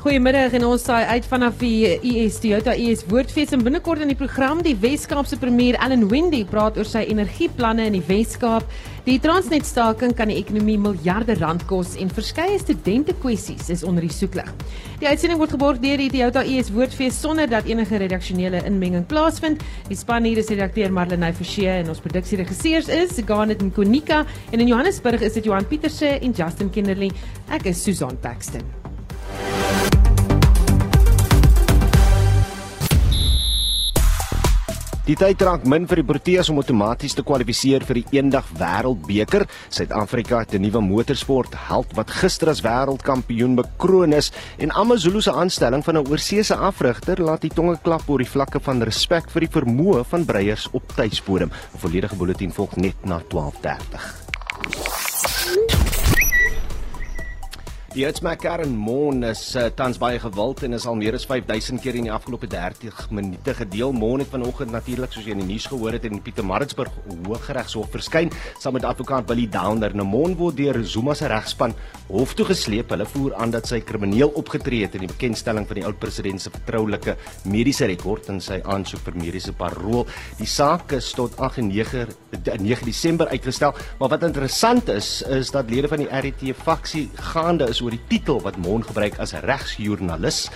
Goeiemiddag en ons saai uit vanaf die US Toyota US Woordfees en binnekort in die program die Weskaapse premier Allan Wendy praat oor sy energieplanne in die Weskaap. Die Transnet staking kan die ekonomie miljarde rand kos en verskeie studente kwessies is onder die soeklig. Die uitsending word geborg deur die Toyota US Woordfees sonder dat enige redaksionele inmenging plaasvind. Die span hier is redakteur Marlenae Forsie en ons produksieregisseurs is Garnet Nkonika en in Johannesburg is dit Johan Pieterse en Justin Kennerly. Ek is Susan Paxton. Die tyd rank min vir die Proteas om outomaties te kwalifiseer vir die eendag Wêreldbeker. Suid-Afrika het 'n nuwe motorsport held wat gister as wêreldkampioen bekroon is en Amazulu se aanstelling van 'n oorseese afrigter laat die tonge klap oor die vlakke van respek vir die vermoë van breiers op tuisbodem. 'n Volledige bulletin volg net na 12:30. Die Hitsmaker in Mon is uh, tans baie gewild en is al meer as 5000 keer in die afgelope 30 minute gedeel. Mon het vanoggend natuurlik soos jy in die nuus gehoor het in die Pietermaritzburg Hooggeregshof verskyn saam met advokaat Billy Downer. Nou Mon word deur Zuma se regspan hof toe gesleep. Hulle voer aan dat sy krimineel opgetree het in die bekendstelling van die oud president se vertroulike mediese rekord en sy aansoek vir mediese parol. Die saak is tot 8 en 9 9 Desember uitgestel, maar wat interessant is is dat lede van die RET faksie gaande is oor die titel wat Mon gebruik as regsjoernalis.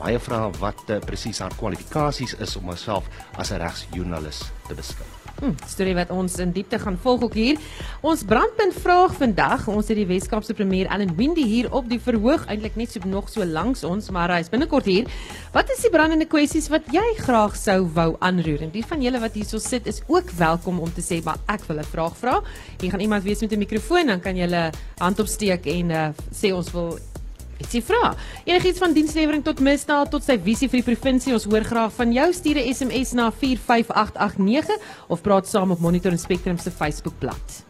Baie vra wat uh, presies haar kwalifikasies is om haarself as 'n regsjoernalis te beskou. Hmm, storie wat ons in diepte gaan volg ook hier. Ons brandpunt vraag vandag, ons het die Weskaapse premier Allan Windey hier op die verhoog, eintlik net so nog so langs ons, maar hy is binnekort hier. Wat is die brandende kwessies wat jy graag sou wou aanroer? En die van julle wat hierso sit is ook welkom om te sê, maar ek wil 'n vraag vra. Hier gaan iemand wees met 'n mikrofoon, dan kan julle hand opsteek en uh, sê ons wil Dit is vra. Enigiets van dienslewering tot misdaad tot sy visie vir die provinsie. Ons hoor graag van jou. Stuur 'n SMS na 45889 of praat saam op Monitor en Spectrum se Facebookblad.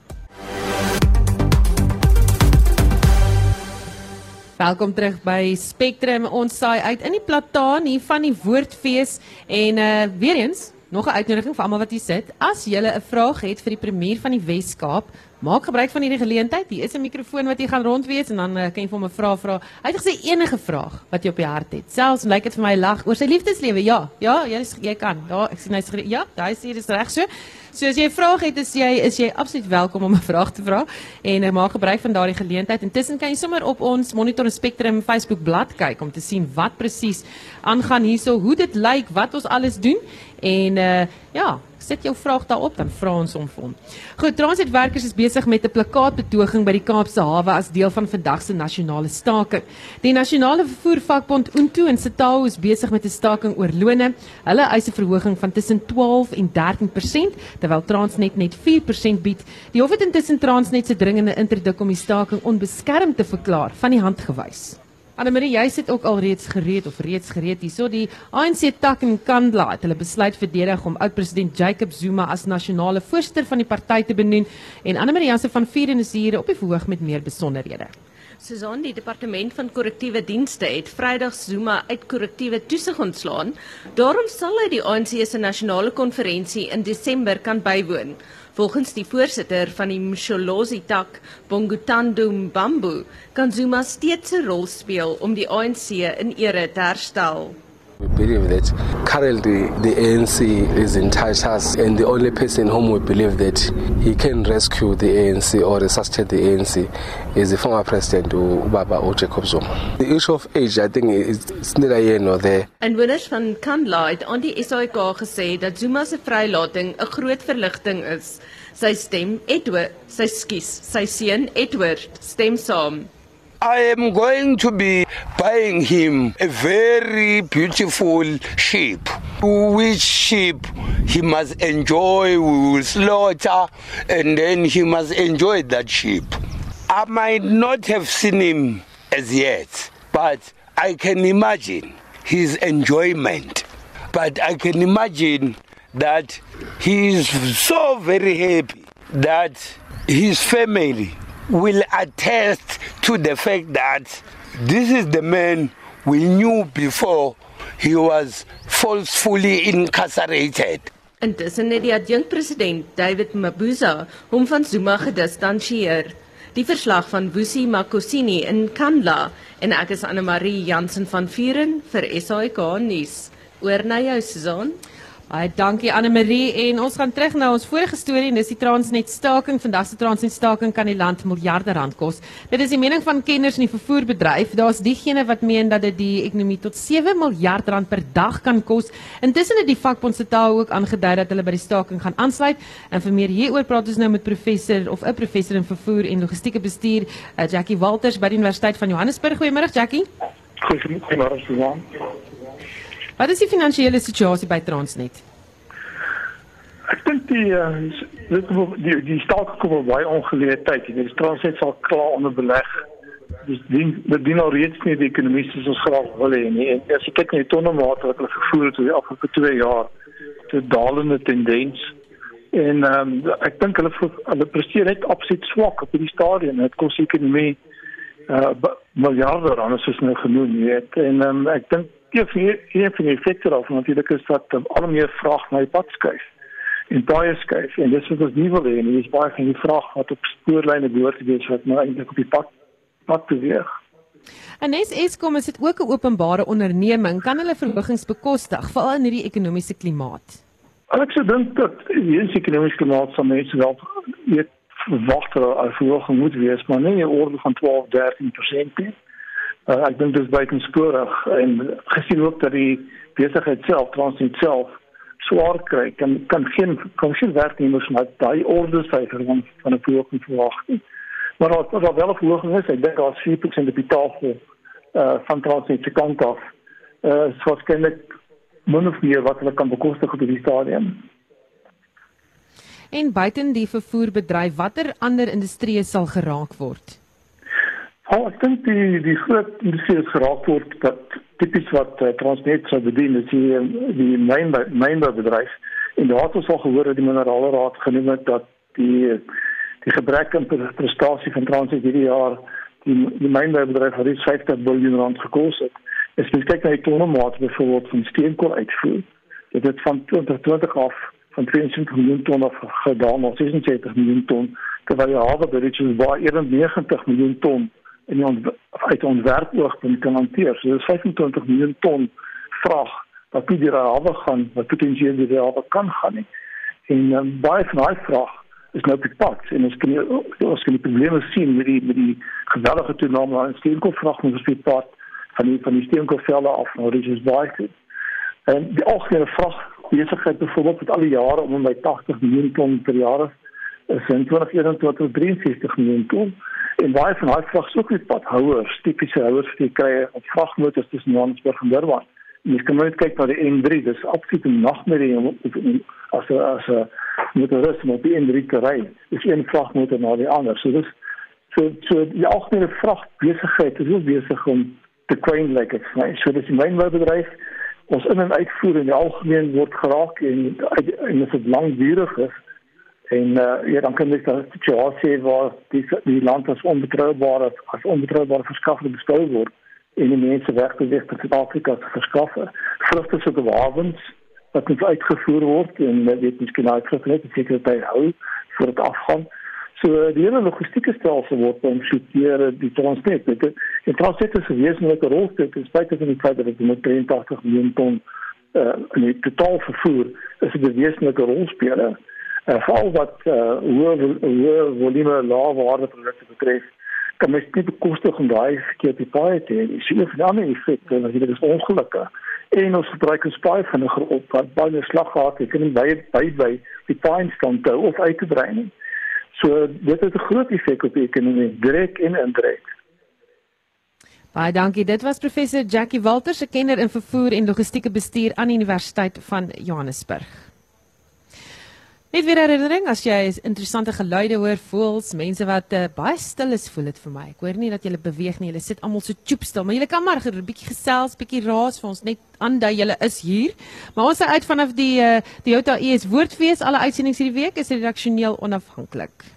Welkom terug by Spectrum. Ons saai uit in die plataan hier van die Woordfees en uh weer eens nog 'n uitnodiging vir almal wat hier sit. As jy 'n vraag het vir die premier van die Wes-Kaap, maak gebruik van hierdie geleentheid. Hier is 'n mikrofoon wat jy gaan rondwees en dan uh, kan jy vir hom 'n vraag vra. Hy het gesê enige vraag wat jy op die hart het. Selfs lyk dit vir my lag oor sy liefdeslewe. Ja, ja, jy kan. Daar, ek sien hy's ja, daai sê dis reg so. So as jy 'n vraag het, is jy is jy absoluut welkom om 'n vraag te vra en uh, maak gebruik van daardie geleentheid. Intussen kan jy sommer op ons Monitor Spectrum Facebook bladsy kyk om te sien wat presies aangaan hierso, hoe dit lyk, wat ons alles doen en uh, ja, sit jou vraag daarop dan vra ons hom vir hom. Goed, transitwerkers is besig met 'n plakkaatbetoging by die Kaapse hawe as deel van vandag se nasionale staking. Die nasionale vervoervakbond Unto en Sitao is besig met 'n staking oor lone. Hulle eis 'n verhoging van tussen 12 en 13% terwyl Transnet net 4% bied. Die hof het intussen Transnet se dringende interdik om die staking onbeskermd te verklaar van die hand gewys. Annemarie, jy sit ook al reeds gereed of reeds gereed hierso die ANC tak in Kandla het hulle besluit verdedig om oud-president Jacob Zuma as nasionale voorsitter van die party te benoem en Annemarie Janse van Vieren is hier op die verhoog met meer besonderhede. Susan, die departement van korrektiewe dienste het Vrydag Zuma uit korrektiewe toesig ontslaan. Daarom sal hy die ANC se nasionale konferensie in Desember kan bywoon. Volgens die voorsitter van die Msholozi tak, Bongutando Mbambo, kan Zuma steeds 'n rol speel om die ANC in ere te herstel. We believe that currently the ANC is in hands and the only person whom we believe that he can rescue the ANC or resuscitate the ANC is the former president Ubaba Jacob Zuma. The issue of age I think is neither here nor there. En winners van Kandla het aan die SAK gesê dat Zuma se vrylating 'n groot verligting is. Sy stem Edward, sy skuis, sy seun Edward stem saam. I am going to be buying him a very beautiful sheep, which sheep he must enjoy, we will slaughter, and then he must enjoy that sheep. I might not have seen him as yet, but I can imagine his enjoyment. But I can imagine that he is so very happy that his family will attest to the fact that this is the man we knew before he was falsely incarcerated. Intussen het die adjunkpresident David Mabuza hom van Zuma gedistansieer. Die verslag van Wusi Makosini in Kandla en ek is Anne Marie Jansen van Vuren vir SAK nuus. Oor na jou Susan. Baie dankie Anne Marie en ons gaan terug na ons vorige storie en dis die Transnet staking. Vandag se Transnet staking kan die land miljarde rand kos. Dit is die mening van kenners in die vervoerbedryf. Daar's diegene wat meen dat dit die ekonomie tot 7 miljard rand per dag kan kos. Intussen het die vakbond se taal ook aangedui dat hulle by die staking gaan aansluit. En vir meer hieroor praat ons nou met professor of 'n professor in vervoer en logistieke bestuur, uh, Jackie Walters by die Universiteit van Johannesburg. Goeiemôre Jackie. Goeiemôre Susan. Wat is die finansiële situasie by Transnet? Ek dink die uh, die die staat kom baie ongeleë tyd. Die Transnet sal klaar onder beleg. Dis ding dit dien al reeds nie die ekonomie soos ons graag wil hê nie. En as jy kyk na die tonnenmate wat hulle vervoer het oor die afgelope 2 jaar, te dalende tendens. En ehm um, ek dink hulle hulle presteer net absoluut swak op hierdie stadium. Dit kos die ekonomie uh miljarde rande soos nou genoem het. En ehm um, ek dink die een van die effekte daarvan natuurlik is dat um, al meer vraag na die pad skuif en baie skuif. En dis wat ons nie wil hê nie. Dis baie van die vraag wat op spoorlyne behoort te wees wat nou eintlik op die pad pad beweeg. En nes Eskom is dit ook 'n openbare onderneming. Kan hulle verhogings bekostig veral in hierdie ekonomiese klimaat? Ek sou dink dat hierdie ekonomiese klimaat sal mense wel weet verwag dat 'n verhoging moet wees maar nie 'n orde van 12 13% nie Uh, ek dink dit is buitensporig en gesien ook dat die besigheid self Transnet self swaar kry kan kan geen kan geen werknemers met daai orders syfer van van 'n verhoging verwag nie. Maar as daar wel 'n verhoging is, ek dink daar is 4% op die tafel uh van Transnet se kant af. Uh soos kennelik min of meer wat hulle kan bekostig op die stadium. En buiten die vervoerbedryf, watter ander industrieë sal geraak word? Oh, ek dink die die groot industrie is geraak word dat tipies wat uh, Transnet sou bedien is die die mynbou mynboubedryf en daar het ons al gehoor dat die minerale raad genoem het dat die die gebrek aan prestasie van Transnet hierdie jaar die die mynboubedryf het 50 miljard rand gekos het. As jy kyk na die tonnemaat byvoorbeeld van steenkool uitvoer, dit het van 2020 af van 22 miljoen ton af gedaal na 76 miljoen ton terwyl die hawe bereik baie 91 miljoen ton en ons uit ons werkoogpunt kan hanteer. So dis 25 miljoen ton vraag wat die die hawe gaan, wat potensieel die hawe kan gaan nie. En um, baie van daai vraag is nou die pad en ons kan ons kan die probleme sien met die met die geweldige toename aan steenkoolvraag op die pad van die van die steenkoolvelde af na Richards Bay. En die algemene vraag besigheid byvoorbeeld met al die jare om by 80 miljoen ton per jaar is in 2021 63 miljoen ton en baie van daai vrag sou net pad houers, tipiese houers wat jy kry op vragmotors tussen Johannesburg en Durban. En jy kan net kyk na die N3, dis absoluut 'n nagmerrie om as 'n as 'n motorist met die N3 te ry. Dis een vragmotor na die ander. So dis so so die algemene vrag besigheid is ook besig om te kwyn dit vir my. So dis die mynboubedryf ons in en uitvoer in die algemeen word geraak en en dit is langdurig is en uh, ja dan kan dit 'n situasie waar die die land as onbetroubaar as onbetroubaar verskaffer beskou word en die mense wegbeweeg tot Suid-Afrika te verskaf. Vrugte se bewawens wat net uitgevoer word en uh, weet miskien nou uitgekleed het seker by hou vir dit afgaan. So die hele logistieke stelsel word omskeer die transport. Die transport is 'n wesenlike rol speel ten spyte van die feit dat dit met 83 miljoen ton uh, in totaal vervoer is 'n wesenlike rolspeler veral wat uh, hoë hoë volume lae waarde produkte betref kan mens nie bekostig om daai verkeerde paai te hê. Nie vir ander effekte as dit is ongelukke. En ons gebruik ons paai van 'n groot wat baie slag gehad het en baie by by die paai stand te of uit te brei nie. So dit het 'n groot effek op die ekonomie, direk en indirek. Baie dankie. Dit was professor Jackie Walters, 'n kenner in vervoer en logistieke bestuur aan die Universiteit van Johannesburg. Net weer herinnering as jy interessante geluide hoor, voels, mense wat uh, baie stil is, voel dit vir my. Ek hoor nie dat julle beweeg nie. Julle sit almal so choop stil, maar julle kan maar 'n bietjie gesels, bietjie raas vir ons net aandui julle is hier. Maar ons is uit vanaf die uh, die Jota ES woordfees. Alle uitsendings hierdie week is redaksioneel onafhanklik.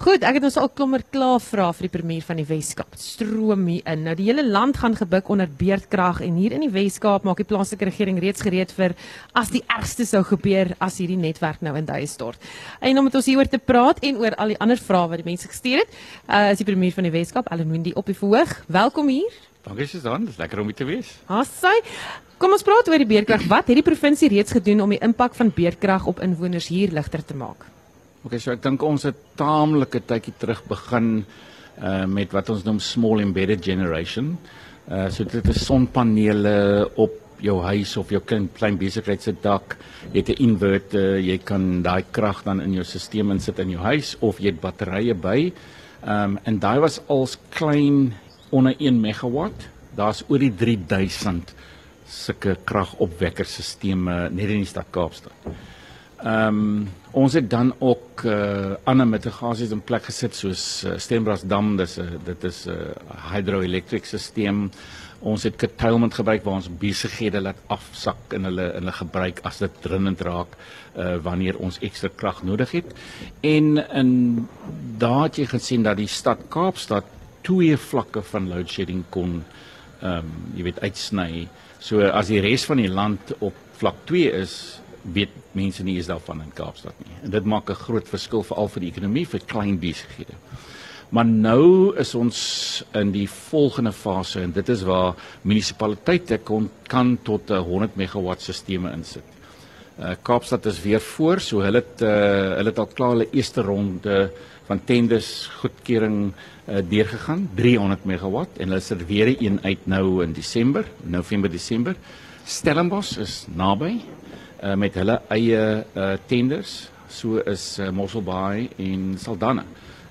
Goed, ek het ons al klommer klaar vra vir die premier van die Weskaap. Stroom hier in. Nou die hele land gaan gebuk onder beerdkrag en hier in die Weskaap maak die plaaslike regering reeds gereed vir as die ergste sou gebeur as hierdie netwerk nou in duie stort. En om met ons hieroor te praat en oor al die ander vrae wat die mense gestuur het, uh, is die premier van die Weskaap, Wendy op die verhoog. Welkom hier. Dankie Susan, dis lekker om hier te wees. Hassai. Kom ons praat oor die beerdkrag. Wat het die provinsie reeds gedoen om die impak van beerdkrag op inwoners hier ligter te maak? OK, so ek dink ons het taamlik 'n tydjie terug begin uh met wat ons noem small embedded generation. Uh so dit is sonpanele op jou huis of jou klein klein besigheid se dak. Jy het 'n inverter, jy kan daai krag dan in jou stelsel insit in jou huis of jy het batterye by. Um en daai was als klein onder 1 megawatt. Daar's oor die 3000 sulke kragopwekkerstelsels net in die stad Kaapstad. Ehm um, ons het dan ook uh ander mitigasies in plek gesit soos uh, Stenbrasdam, dis 'n uh, dit is 'n uh, hydroelektriese stelsel. Ons het curtailment gebruik waar ons besighede laat afsak in hulle in hulle gebruik as dit dringend raak uh wanneer ons ekstra krag nodig het. En in daar het jy gesien dat die stad Kaapstad twee vlakke van load shedding kon ehm um, jy weet uitsny. So as die res van die land op vlak 2 is, weet mense nie eens daarvan in Kaapstad nie. En dit maak 'n groot verskil veral vir die ekonomie vir klein besighede. Maar nou is ons in die volgende fase en dit is waar munisipaliteite kon kan tot 'n 100 megawatt stelsels insit. Uh, Kaapstad is weer voor, so hulle het uh, hulle het al klaar hulle eerste ronde van tenders goedkeuring uh, deurgegaan 300 megawatt en hulle sit weer een uit nou in Desember, November Desember. Stellenbosch is naby uh, met hulle eie uh, tenders so is uh, Mosselbaai en Saldanha.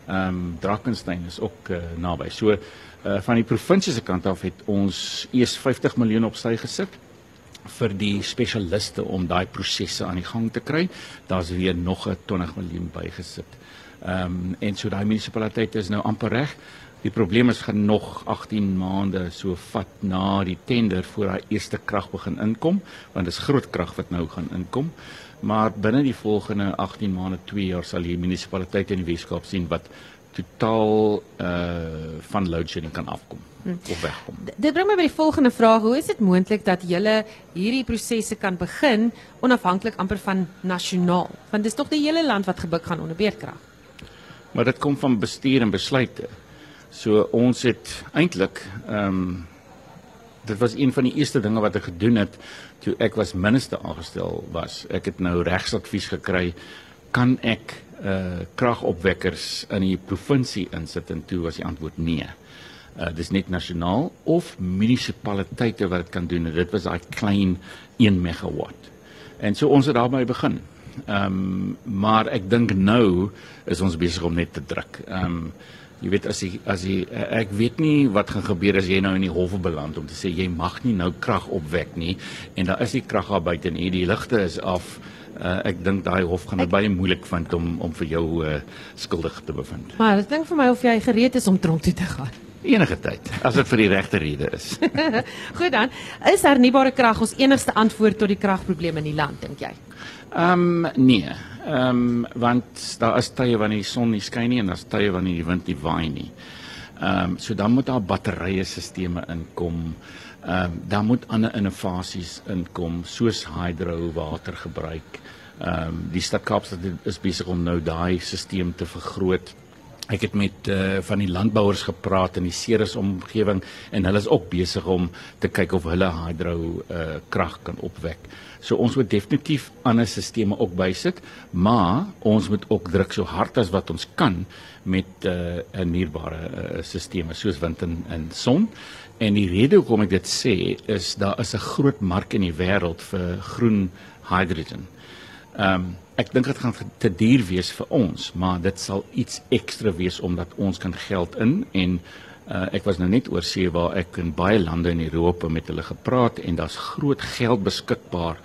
Ehm um, Drakensberg is ook uh, naby. So uh, van die provinsie se kant af het ons eers 50 miljoen op sy gesit vir die spesialiste om daai prosesse aan die gang te kry. Daar's weer nog 'n 20 miljoen bygesit. Ehm um, en so daai munisipaliteit is nou amper reg. Die probleem is gaan nog 18 maande so vat na die tender voor daai eerste krag begin inkom, want dit is groot krag wat nou gaan inkom. Maar binne die volgende 18 maande, 2 jaar sal die munisipaliteit in die Weskaap sien wat totaal uh van load shedding kan afkom hmm. of wegkom. Dit bring my by die volgende vraag, hoe is dit moontlik dat julle hierdie prosesse kan begin onafhanklik amper van nasionaal? Want dis tog die hele land wat gebuk gaan onder beerdkrag. Maar dit kom van bestuur en besluite. So ons het eintlik ehm um, dit was een van die eerste dinge wat ek gedoen het toe ek was minister aangestel was. Ek het nou regsadvies gekry kan ek uh kragopwekkers in die provinsie insit en toe was die antwoord nee. Uh dis net nasionaal of munisipaliteite wat dit kan doen. Dit was daai klein 1 megawatt. En so ons het daarmee begin. Ehm um, maar ek dink nou is ons besig om net te druk. Ehm um, jy weet as jy as jy ek weet nie wat gaan gebeur as jy nou in die hof beland om te sê jy mag nie nou krag opwek nie en daar is nie krag daar buite nie. Die ligte is af. Uh, ek dink daai hof gaan dit baie moeilik vind om om vir jou uh, skuldig te bevind. Maar ek dink vir my of jy gereed is om tronk toe te gaan. Enige tyd as dit vir die regte rede is. Goed dan. Is hernubare krag? Ons enigste antwoord tot die kragprobleme in die land dink jy Ehm um, nee. Ehm um, want daar is tye wanneer die son nie skyn nie en daar's tye wanneer die wind nie waai nie. Ehm um, so dan moet daar batterye stelsels inkom. Ehm um, dan moet ander innovasies inkom soos hydro water gebruik. Ehm um, die stad Kaapstad is besig om nou daai stelsel te vergroot. Ek het met uh, van die landbouers gepraat in die Ceres omgewing en hulle is ook besig om te kyk of hulle hydro uh, krag kan opwek. So ons moet definitief ander stelsels ook bysit, maar ons moet ook druk so hard as wat ons kan met uh hernieubare uh, stelsels soos wind en, en son. En die rede hoekom ek dit sê is daar is 'n groot mark in die wêreld vir groen hydrogen. Ehm um, ek dink dit gaan te duur wees vir ons, maar dit sal iets ekstra wees omdat ons kan geld in en Uh, ek was nou net oor see waar ek in baie lande in Europa met hulle gepraat en daar's groot geld beskikbaar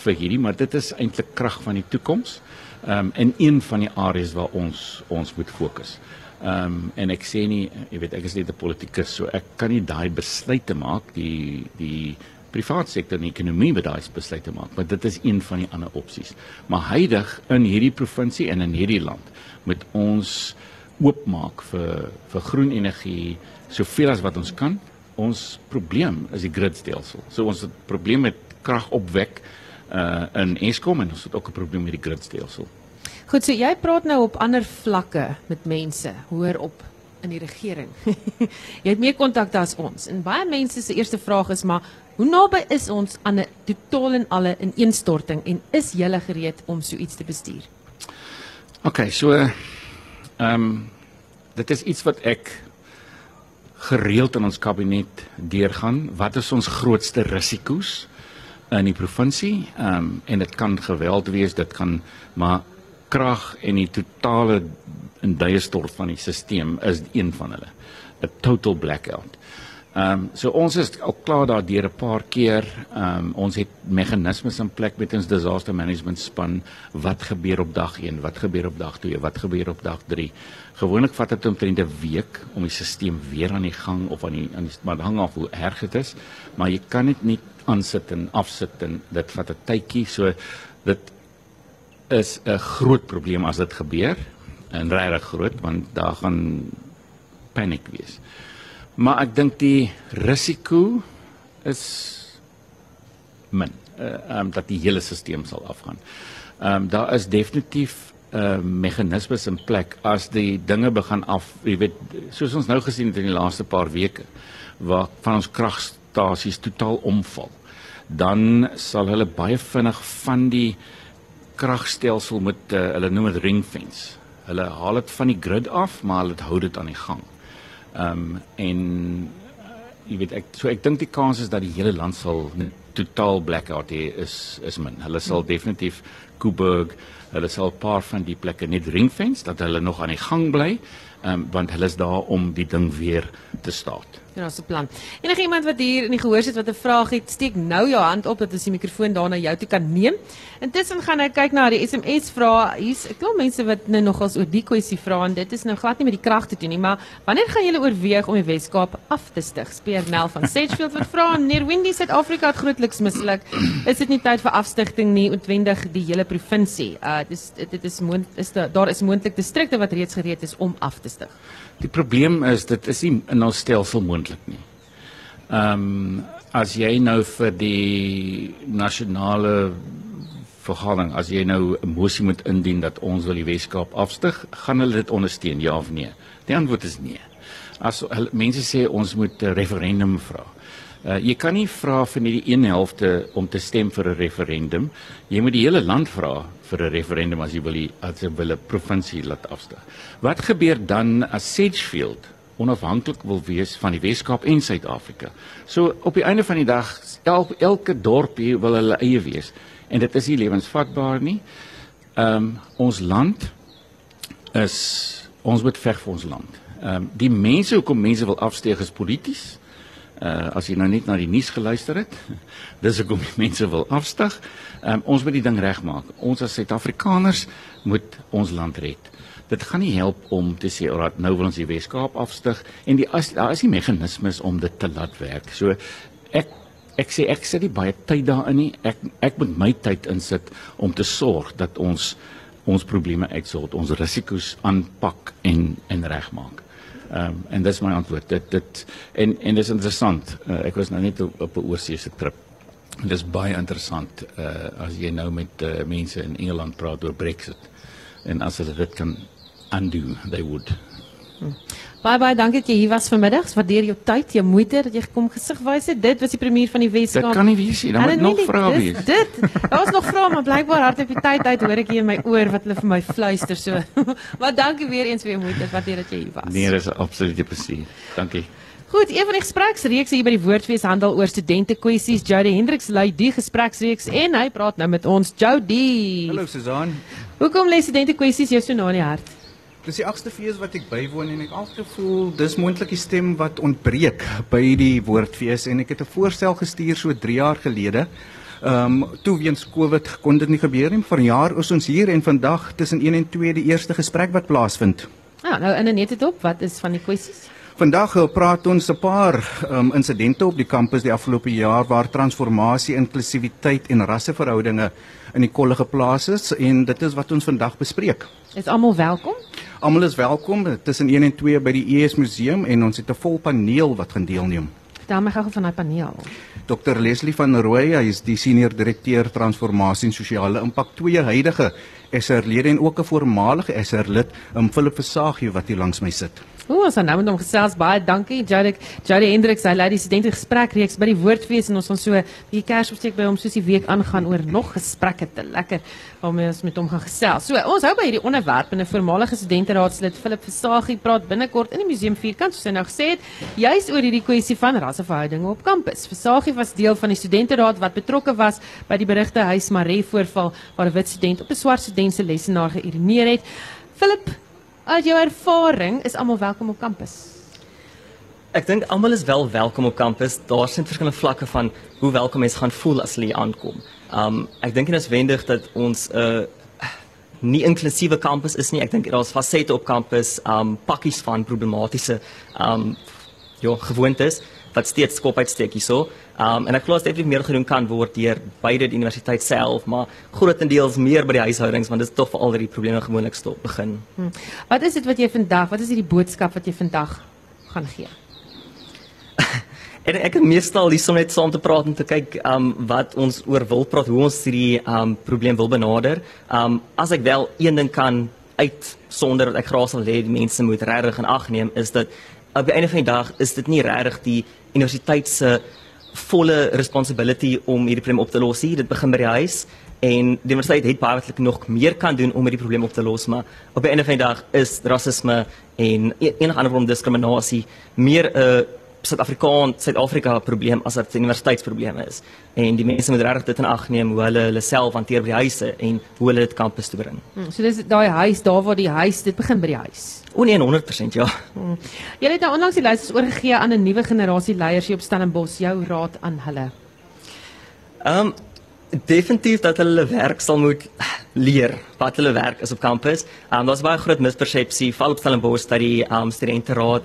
vir hierdie, maar dit is eintlik krag van die toekoms. Ehm um, en een van die areas waar ons ons moet fokus. Ehm um, en ek sê nie, jy weet, ek is net 'n politikus, so ek kan nie daai besluite maak die die privaat sektor en ekonomie moet daai besluite maak, maar dit is een van die ander opsies. Maar huidig in hierdie provinsie en in hierdie land moet ons oopmaak vir vir groen energie soveel as wat ons kan. Ons probleem is die gridstelsel. So ons het probleem met kragopwek uh in Eskom en ons het ook 'n probleem met die gridstelsel. Goed, so jy praat nou op ander vlakke met mense, hoor op in die regering. jy het meer kontakte as ons. En baie mense se eerste vraag is maar hoe naby is ons aan 'n totaal en alle ineenstorting en is jy gereed om so iets te bestuur? OK, so ehm um, dit is iets wat ek gereeld in ons kabinet deurgaan. Wat is ons grootste risiko's in die provinsie? Ehm um, en dit kan geweld wees, dit kan maar krag en die totale in duie stort van die stelsel is een van hulle 'n total blackout. Ehm um, so ons is al klaar daardeur 'n paar keer. Ehm um, ons het meganismes in plek met ons disaster management span. Wat gebeur op dag 1? Wat gebeur op dag 2? Wat gebeur op dag 3? Gewoonlik vat dit omtrent 'n week om die stelsel weer aan die gang of aan die aan die maar hang af hoe erg dit is. Maar jy kan dit nie aansit en afsit en dit vat 'n tydjie. So dit is 'n groot probleem as dit gebeur en regtig groot want daar gaan paniek wees. Maar ek dink die risiko is min uh, um, dat die hele stelsel sal afgaan. Ehm um, daar is definitief 'n uh, meganismes in plek as die dinge begin af, jy weet, soos ons nou gesien het in die laaste paar weke waar van ons kragstasies totaal omval. Dan sal hulle baie vinnig van die kragstelsel met uh, hulle noem dit ring fence. Hulle haal dit van die grid af, maar hulle hou dit aan die gang. Ehm um, en uh, jy weet ek so ek dink die kans is dat die hele land sal totaal blackout hê is is min. Hulle sal definitief Kuiberg, hulle sal 'n paar van die plekke net ring fence dat hulle nog aan die gang bly ehm um, want hulle is daar om die ding weer te staat. Ja, so 'n plan. Enige iemand wat hier in die gehoor sit wat 'n vraag het, steek nou jou hand op dat ons die mikrofoon daar na jou toe kan neem. Intussen gaan ek kyk na die SMS vrae. Hier's 'n klomp mense wat nou nogals oor die kwessie vra en dit is nou glad nie met die krag te doen nie, maar wanneer gaan julle oorweeg om die Weskaap af te stig? Speer Nel van Sedgefield wat vra, meneer Windy Suid-Afrika het grootliks misluk. Is dit nie tyd vir afstigting nie, ontwendig die hele provinsie? Uh dis dit is moontlik is daar is moontlik distrikte wat reeds gereed is om af te stig. Die probleem is dit is nie in ons stelsel moontlik nie. Ehm um, as jy nou vir die nasionale vergadering as jy nou 'n mosie moet indien dat ons wil die Weskaap afstig, gaan hulle dit ondersteun ja of nee? Die antwoord is nee. As mense sê ons moet 'n referendum vra. Uh, jy kan nie vra vir net die een helfte om te stem vir 'n referendum. Jy moet die hele land vra vir 'n referendum as jy wil as jy wil 'n provinsie laat afstig. Wat gebeur dan as Sedgefield onafhanklik wil wees van die Weskaap en Suid-Afrika? So op die einde van die dag elke elke dorpie wil hulle eie wees en dit is nie lewensvatbaar nie. Ehm um, ons land is ons moet veg vir ons land. Ehm um, die mense hoekom mense wil afsteeg is polities. Uh as jy nou net na die nuus geluister het, dis hoekom die mense wil afstyg. Um, ons moet die ding regmaak. Ons as Suid-Afrikaners moet ons land red. Dit gaan nie help om te sê oor dat nou wil ons die Weskaap afstyg en die as daar is nie meganismes om dit te laat werk. So ek ek sê ek sit nie baie tyd daarin nie. Ek ek moet my tyd insit om te sorg dat ons ons probleme uitsort, ons risiko's aanpak en en regmaak. Ehm um, en dis my antwoord. Dit dit en en dis interessant. Uh, ek was nou net op, 'n oorsese trip. Dit is baie interessant uh as jy nou met uh, mense in Engeland praat oor Brexit. En as hulle dit kan undo, they would. Hm. Bye bye, dankie dat jy hier was vanmiddag. Waardeer jou tyd, jou moeite dat jy gekom gesig wys het. Dit was die premier van die Weskaap. Dit kan nie wees nie. Dan moet nog vrae wees. Dit. Daar was nog vrae, maar blykbaar hardop die tyd uit hoor ek hier in my oor wat hulle vir my fluister so. maar dankie weer eens vir jou moeite. Waardeer dat jy hier was. Nee, dis 'n absolute plesier. Dankie. Goed, een van die gespreksreekse hier by die Woordfees handel oor studente kwessies. Jody Hendriks lei die gespreksreeks en hy praat nou met ons. Jody. Hallo Susan. Hoekom lê studente kwessies jou so na in die hart? Dis die agste fees wat ek bywoon en ek altyd gevoel dis moontlik die stem wat ontbreek by die woordfees en ek het 'n voorstel gestuur so 3 jaar gelede. Ehm um, toe weens Covid kon dit nie gebeur nie. Vanjaar is ons hier en vandag tussen 1 en 2 die eerste gesprek wat plaasvind. Ja, nou in 'n net dit op, wat is van die kwessies? Vandag wil praat ons 'n paar um, insidente op die kampus die afgelope jaar waar transformasie, inklusiwiteit en rasseverhoudinge in die kolle geplaas is en dit is wat ons vandag bespreek. Is almal welkom? Almal is welkom tussen 1 en 2 by die ES Museum en ons het 'n vol paneel wat gaan deelneem. Vertel my gou van daai paneel. Dr Leslie van Rooi, hy is die senior direkteur transformasie en sosiale impak twee huidige SR-lede en ook 'n voormalige SR-lid, um Philip Versagie wat hier langs my sit. O, ons het nou met hom gesels baie. Dankie Jody. Jody Hendriks, hy lei die studente gesprekreeks by die Woordfees en ons gaan so 'n bietjie kersopsteek by hom soos die week aangaan oor nog gesprekke te lekker waarmee ons met hom gaan gesels. So, ons hou by hierdie onderwerp en voormalige studenteraadslid Philip Versagie praat binnekort in die museum vierkant soos hy nou gesê het, juis oor hierdie kwessie van rasseverhoudinge op kampus. Versagie was deel van die studenteraad wat betrokke was by die berigte huis Maree voorval waar 'n wit student op 'n swart student se lesenaar geïrineer het. Philip Uit jou ervaring is almal welkom op kampus. Ek dink almal is wel welkom op kampus. Daar is verskillende vlakke van hoe welkom mense gaan voel as hulle aankom. Um ek dink dit is wendig dat ons 'n uh, nie inklusiewe kampus is nie. Ek dink daar's fasette op kampus, um pakkies van problematiese um ja, gewoontes wat steeds skop uitsteek hierso. Um en ek glo definitief meer gedoen kan word deur beide die universiteit self, maar grootendeels meer by die huishoudings want dit is tog vir al die probleme gewoonlik stop begin. Hmm. Wat is dit wat jy vandag, wat is hierdie boodskap wat jy vandag gaan gee? en ek het meestal hier so net saam te praat en te kyk um wat ons oor wil praat, hoe ons hierdie um probleem wil benader. Um as ek wel een ding kan uit sonder dat ek graag sal hê die mense moet regtig in ag neem is dat op die einde van die dag is dit nie regtig die universiteit se volle responsibility om hierdie probleem op te los. Dit begin by die huis en die universiteit het baie wat nog meer kan doen om hierdie probleem op te los, maar op einde van die dag is rasisme en e-, enige ander vorm van diskriminasie meer 'n uh, Suid-Afrikaan Suid-Afrika probleem as 'n universiteitsprobleem is. En die mense moet regtig dit in ag neem hoe hulle hulle self hanteer by die huise en hoe hulle dit kampus toe bring. Hmm, so dis daai huis, daar waar die huis, dit begin by die huis. O nee, 100% ja. Hmm. Jy het nou onlangs die lys oorgegee aan 'n nuwe generasie leiers hier op Stellenbosch. Jou raad aan hulle. Ehm um, definitief dat hulle werk sal moet leer wat hulle werk is op kampus. Ehm um, daar's baie groot mispersepsie val op Stellenbosch dat die ehm um, studenteraad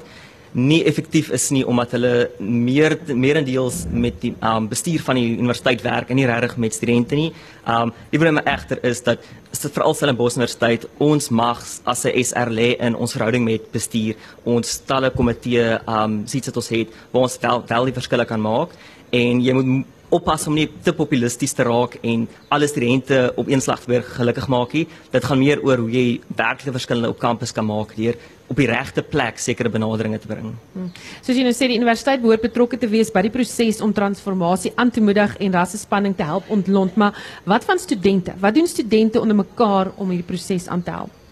nie effektief is nie omdat hulle meer meerendeels met die um, bestuur van die universiteit werk en nie regtig met studente nie. Um die probleem egter is dat is dit veral Stellenbosch Universiteit ons mag as 'n SR lê in ons verhouding met bestuur ons talle komitee um sies dit ons het waar ons wel, wel die verskille kan maak en jy moet oppas om nie te populisties te raak en alle studente op een slag weer gelukkig maak nie. Dit gaan meer oor hoe jy werklike verskille op kampus kan maak deur op die regte plek sekere benaderinge te bring. Hmm. Soos jy nou sê die universiteit behoort betrokke te wees by die proses om transformasie aan te moedig en rassespanning te help ontlont, maar wat van studente? Wat doen studente onder mekaar om hierdie proses aan te help?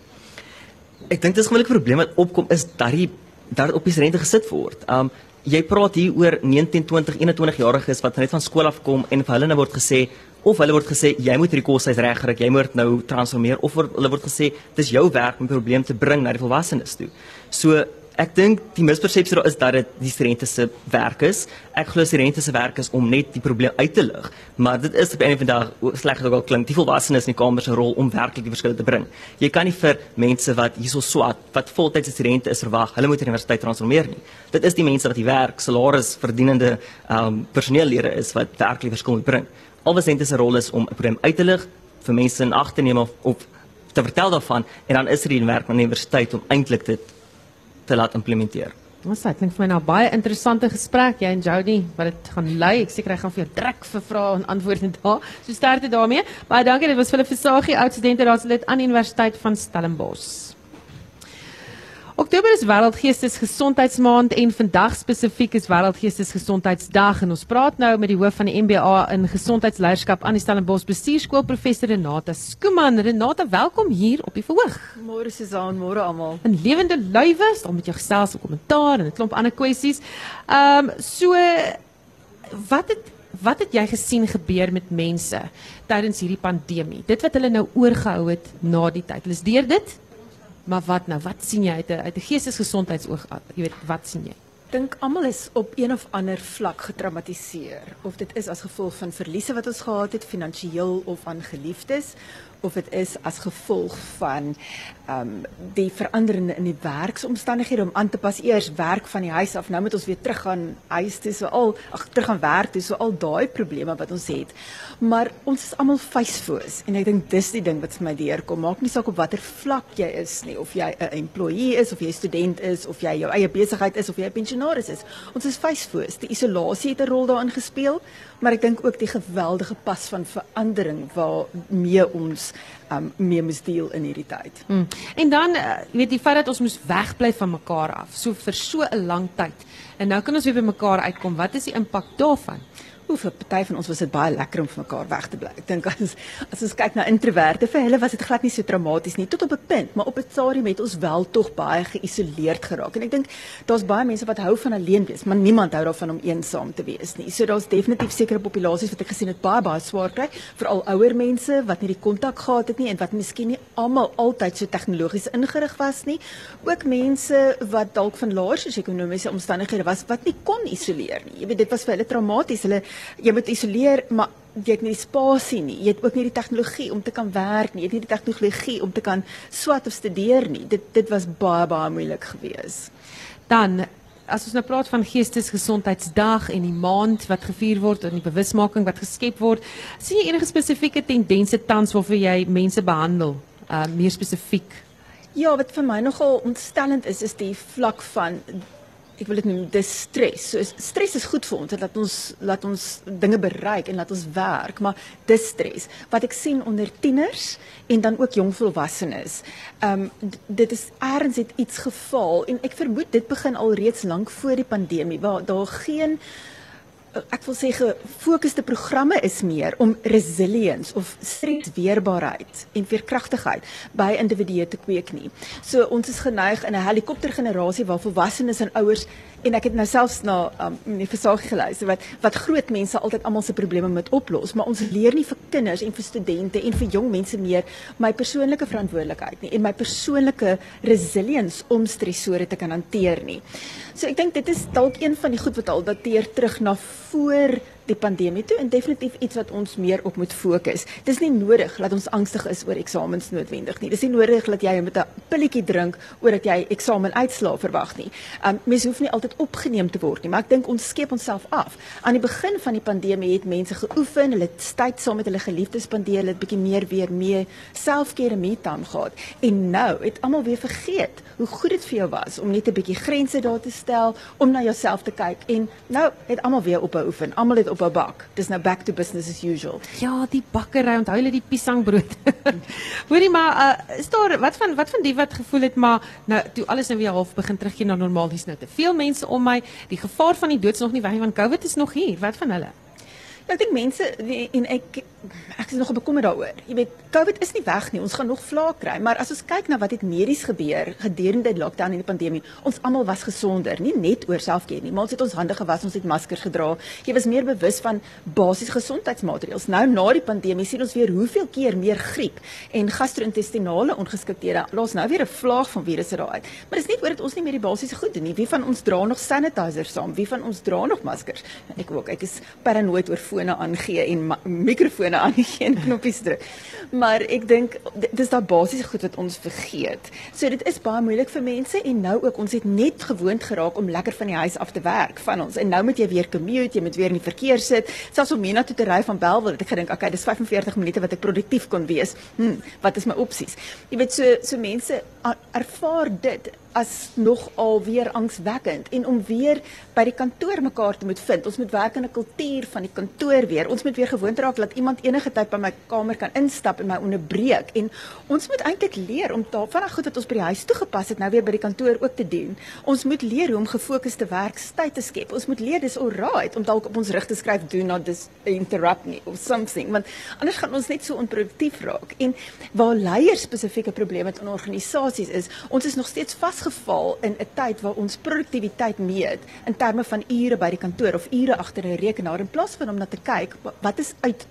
Ek dink dis gewoonlik 'n probleem wat opkom is dat die dat op die studente gesit word. Um jy praat hier oor 19, 20, 21 jariges wat net van skool af kom en vir hulle nou word gesê of hulle word gesê jy moet hierdie koshuis regkry, jy moet nou transformeer of hulle word gesê dis jou werk om 'n probleem te bring na die volwassenes toe. So ek dink die mispersepsie daar is dat dit die studente se werk is. Ek glo studente se werk is om net die probleem uit te lig, maar dit is op 'n van daag sleg ook al klink die volwassenes in die kamer se rol om werklik die verskille te bring. Jy kan nie vir mense wat hierso swat, wat voltydse studente is verwag, hulle moet die universiteit transformeer nie. Dit is die mense wat die werk, salaris verdienende ehm um, personeellede is wat werklik verskil moet bring. Alwesente se rol is om 'n probleem uit te lig vir mense in ag te neem of, of te vertel daarvan en dan is er die werk van die universiteit om eintlik dit te laat implementeer. Ons sê klink vir my nou baie interessante gesprek jy en Jody wat dit gaan lei. Ek seker hy gaan vir jou druk vir vrae en antwoorde daar. So sterkte daarmee. Baie dankie. Dit was Philip Versagie, oud studenteraadslid aan die Universiteit van Stellenbosch. Oktober is Wêreldgeestesgesondheidsmaand en vandag spesifiek is Wêreldgeestesgesondheidsdag en ons praat nou met die hoof van die MBA in gesondheidsleierskap aan die Stellenbosch Bestuurskool professor Renata Skuman. Renata, welkom hier op die verhoog. Môre Susan, môre almal. In lewende lywe staan met jou gesels en kommentaar en 'n klomp ander kwessies. Ehm um, so wat het wat het jy gesien gebeur met mense tydens hierdie pandemie? Dit wat hulle nou oorgehou het na die tyd. Hulle is deur dit Maar wat nou? Wat sien jy uit 'n uit 'n geestesgesondheidsoog? Jy weet, wat sien jy? Dink almal is op een of ander vlak getraumatiseer, of dit is as gevolg van verliese wat ons gehad het finansiëel of aan geliefdes, of dit is as gevolg van ehm um, die veranderende in die werksomstandighede om aan te pas. Eers werk van die huis af nou moet ons weer teruggaan huis toe. So al ag teruggaan werk toe. So al daai probleme wat ons het. Maar ons is almal facefoos en ek dink dis die ding wat vir my deurkom. Maak nie saak op watter vlak jy is nie. Of jy 'n employee is of jy student is of jy jou eie besigheid is of jy 'n pensionaris is. Ons is facefoos die isolasie het 'n rol daarin gespeel maar ek dink ook die geweldige pas van verandering waarmee ons um, mee moes deel in hierdie tyd. Hmm. En dan uh, weet jy feit dat ons moes wegbly van mekaar af so vir so 'n lang tyd. En nou kan ons weer by mekaar uitkom. Wat is die impak daarvan? Hoe vir party van ons was dit baie lekker om van mekaar weg te bly. Ek dink as as ons kyk na introverte, vir hulle was dit glad nie so traumaties nie tot op 'n punt, maar op 'n stadium het ons wel tog baie geïsoleerd geraak. En ek dink daar's baie mense wat hou van alleen wees, maar niemand hou daarvan om eensaam te wees nie. So daar's definitief sekere populasies wat ek gesien het baie baie swaar kry, veral ouer mense wat nie die kontak gehad het nie en wat miskien nie almal altyd so tegnologies ingerig was nie. Ook mense wat dalk van laer sosio-ekonomiese omstandighede was wat nie kon isoleer nie. Jy weet dit was vir hulle traumaties. Hulle jy moet isoleer, maar jy het nie die spasie nie. Jy het ook nie die tegnologie om te kan werk nie. Jy het nie die tegnologie om te kan swat of studeer nie. Dit dit was baie baie moeilik geweest. Dan as ons nou praat van geestesgesondheidsdag en die maand wat gevier word en die bewusmaking wat geskep word, sien jy enige spesifieke tendense tans waarvoor jy mense behandel? Uh meer spesifiek. Ja, wat vir my nogal ontstellend is is die vlak van ek wil dit noem dis stres. So stres is goed vir ons, dit laat ons laat ons dinge bereik en laat ons werk, maar dis stres wat ek sien onder tieners en dan ook jong volwassenes. Ehm um, dit is ergens het iets geval en ek vermoed dit begin al reeds lank voor die pandemie waar daar geen ek wil sê gefokusde programme is meer om resilience of stresweerbaarheid en veerkragtigheid by individue te kweek nie. So ons is geneig in 'n helikoptergenerasie waar volwassenes en ouers en ek het nou selfs na um, die versagie geluister wat wat groot mense altyd almal se probleme moet oplos, maar ons leer nie vir kinders en vir studente en vir jong mense meer my persoonlike verantwoordelikheid nie en my persoonlike resilience om stresore te kan hanteer nie. So ek dink dit is dalk een van die goed wat al dateer terug na voor die pandemie toe en definitief iets wat ons meer op moet fokus. Dis nie nodig dat ons angstig is oor eksamens noodwendig nie. Dis nie nodig dat jy met 'n pilletjie drink oor dat jy eksamenuitslae verwag nie. Um mense hoef nie altyd opgeneem te word nie, maar ek dink ons skep onsself af. Aan die begin van die pandemie het mense geoefen, hulle het tyd saam met hulle geliefdes spandeer, hulle het bietjie meer weer mee selfcare me time gehad. En nou het almal weer vergeet hoe goed dit vir jou was om net 'n bietjie grense daar te stel, om na jouself te kyk en nou het almal weer op 'n oefen. Almal het op 'n bak. Dis nou back to business as usual. Ja, die bakkery, onthou hulle die piesangbrood. Hoorie maar, uh, is daar wat van wat van die wat gevoel het maar nou toe alles nou weer half begin terugkeer na normaal, dis nou te veel mense om my. Die gevaar van die dood is nog nie weg nie want COVID is nog hier. Wat van hulle? Ek dink mense en ek ek is nog bekommerd daaroor. Jy weet, COVID is nie weg nie. Ons gaan nog vlak kry, maar as ons kyk na wat het medies gebeur gedurende die lockdown en die pandemie, ons almal was gesonder, nie net oor selfkeer nie, maar ons het ons hande was, ons het maskers gedra. Jy was meer bewus van basiese gesondheidsmaatreëls. Nou na die pandemie sien ons weer hoeveel keer meer griep en gastro-intestinale ongeskikthede. Laat nou weer 'n vlaag van virusse daar uit. Maar dis nie oor dat ons nie meer die basiese goed doen nie. Wie van ons dra nog sanitizer saam? Wie van ons dra nog maskers? Ek ook. Ek is paranoid oor fone aangee en mikrofone aangee en knoppies druk. Maar ek dink dis daai basiese goed wat ons vergeet. So dit is baie moeilik vir mense en nou ook ons het net gewoond geraak om lekker van die huis af te werk van ons. En nou moet jy weer commute, jy moet weer in die verkeer sit. Selfs om Mena toe te ry van Bellville ek gedink, okay, dis 45 minute wat ek produktief kon wees. Hm, wat is my opsies? Jy weet so so mense ervaar dit as nog alweer angswekkend en om weer by die kantoor mekaar te moet vind. Ons moet werk in 'n kultuur van die kantoor weer. Ons moet weer gewoond raak dat iemand enige tyd by my kamer kan instap en my onderbreek en ons moet eintlik leer om daarvan goed wat ons by die huis toegepas het nou weer by die kantoor ook te doen. Ons moet leer hoe om gefokusde werkstyd te skep. Ons moet leer dis alright om dalk op ons rig te skryf do not dis interrupt me of something want anders gaan ons net so onproduktief raak. En waar leiers spesifieke probleme het in organisasies is, ons is nog steeds vas vasgeval in 'n tyd waar ons produktiwiteit meet in terme van ure by die kantoor of ure agter 'n rekenaar in plaas van om na te kyk wat is uit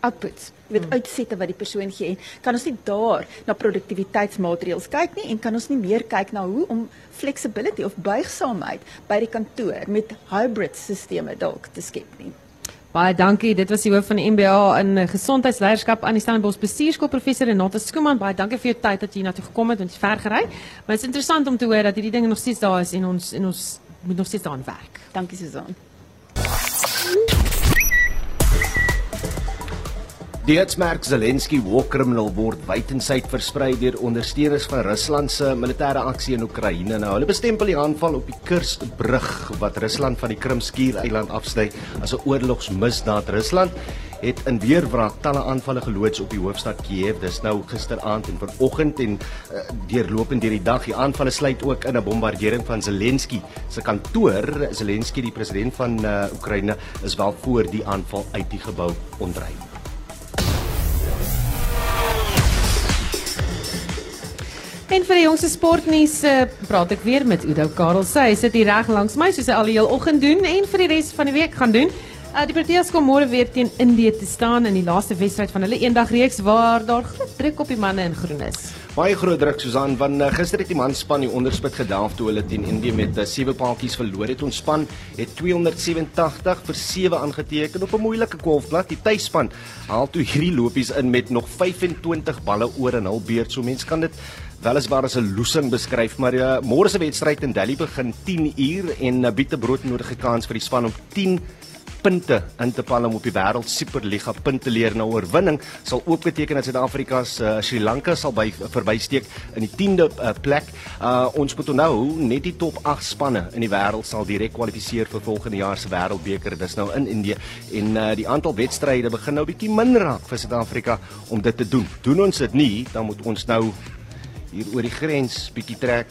outputs met hmm. uitsette wat die persoon gee en kan ons nie daar na produktiwiteitsmaatreëls kyk nie en kan ons nie meer kyk na hoe om flexibility of buigsaamheid by die kantoor met hybrid sisteme dalk te skep nie Baie dankie. Dit was die hoof van die MBA in gesondheidsleierskap aan die Stellenbosch Bestuurskool professor Renata Skuman. Baie dankie vir jou tyd dat jy hiernatoe gekom het en ver gery. Maar dit is interessant om te hoor dat hierdie dinge nog steeds daar is en ons en ons moet nog steeds daaraan werk. Dankie Susan. Die hitsmerk Zelensky war criminal word wydensyd versprei deur ondersteuners van Rusland se militêre aksie in Oekraïne. Nou, hulle bestempel die aanval op die Kursbrug wat Rusland van die Krimskiereiland afsny as 'n oorlogsmisdaad. Rusland het in weerwraak talle aanvalle geloods op die hoofstad Kiev. Dis nou gisteraand en vanoggend en uh, deurlopend deur die dag. Die aanvalle sluit ook in 'n bombardering van Zelensky se kantoor. Zelensky, die president van uh, Oekraïne, is wel voor die aanval uit die gebou ontdryf. En vir die jongste sportnuus uh, praat ek weer met Udo Karel. Sy sit hier reg langs my soos hy al die hele oggend doen en vir die res van die week gaan doen. Uh, die Proteas kom môre weer teen Indië te staan in die laaste wedstryd van hulle eendagreeks waar daar groot druk op die manne in groen is. Baie groot druk Susan want uh, gister het die manspan die onderspit gedaaf toe hulle teen Indië met 'n uh, 7 paadjies verloor het. Ons span het 287 vir 7 aangeteken op 'n moeilike golfblad. Die tuisspan haal toe hierdie lopies in met nog 25 balle oor in hul beurt. So mense kan dit weliswaar as 'n losing beskryf, maar ja, môre se wedstryd in Delhi begin 10 uur en uh, bied 'n broodnodige kans vir die span om 10 punte in te palm op die wêreld superliga punte leer na oorwinning sal ook beteken dat Suid-Afrika se uh, Sri Lanka sal by verbysteek in die 10de uh, plek. Uh, ons moet onthou net die top 8 spanne in die wêreld sal direk kwalifiseer vir volgende jaar se wêreldbeker. Dis nou in Indië en uh, die aantal wedstryde begin nou bietjie min raak vir Suid-Afrika om dit te doen. Doen ons dit nie, dan moet ons nou hier oor die grens bietjie trek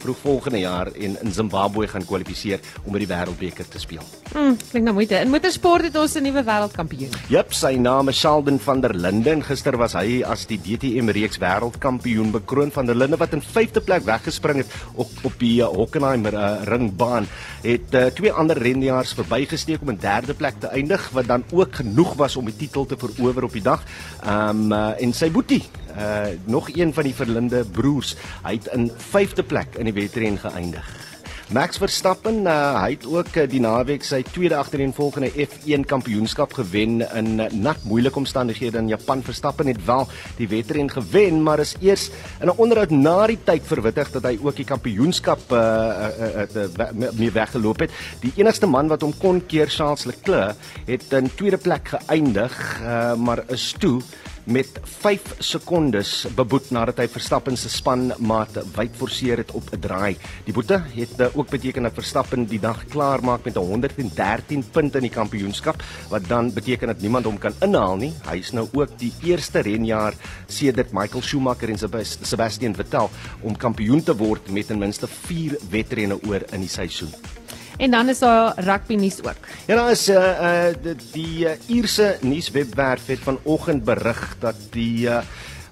vroeg volgende jaar en in Zimbabwe gaan kwalifiseer om by die wêreldbeker te speel. Mm, klink nou moeite. In motorsport het ons 'n nuwe wêreldkampioen. Jep, sy naam is Sheldon van der Linden. Gister was hy as die DTM reeks wêreldkampioen bekroon van der Linden wat in 5de plek weggespring het op op die uh, Hockenheim uh, ringbaan. Het uh, twee ander renjaars verbygesteek om in 3de plek te eindig wat dan ook genoeg was om die titel te verower op die dag. Ehm um, uh, en sy boetie uh nog een van die verlinde broers. Hy het in 5de plek in die wedren geëindig. Max Verstappen, uh, hy het ook uh, die naweek sy tweede agtereenvolgende F1 kampioenskap gewen in uh, nat moeilike omstandighede in Japan. Verstappen het wel die wedren gewen, maar is eers in 'n onderhoud na die tyd verwittig dat hy ook die kampioenskap uh, uh, uh, uh, mee weggeloop het. Die enigste man wat hom kon keer, Charles Leclerc, het in tweede plek geëindig, uh, maar is toe met 5 sekondes beboet nadat hy Verstappen se spanmaat wyd forceer het op 'n draai. Die boete het uh, ook beteken dat Verstappen die dag klaar maak met 113 punte in die kampioenskap wat dan beteken dat niemand hom kan inhaal nie. Hy is nou ook die eerste renjaer sedert Michael Schumacher en Sebastian Vettel om kampioen te word met ten minste 4 wedrenne oor in die seisoen. En dan is daar rugby nuus ook. Ja, daar is uh uh die, die uh, Ierse nuuswebwerf het vanoggend berig dat die uh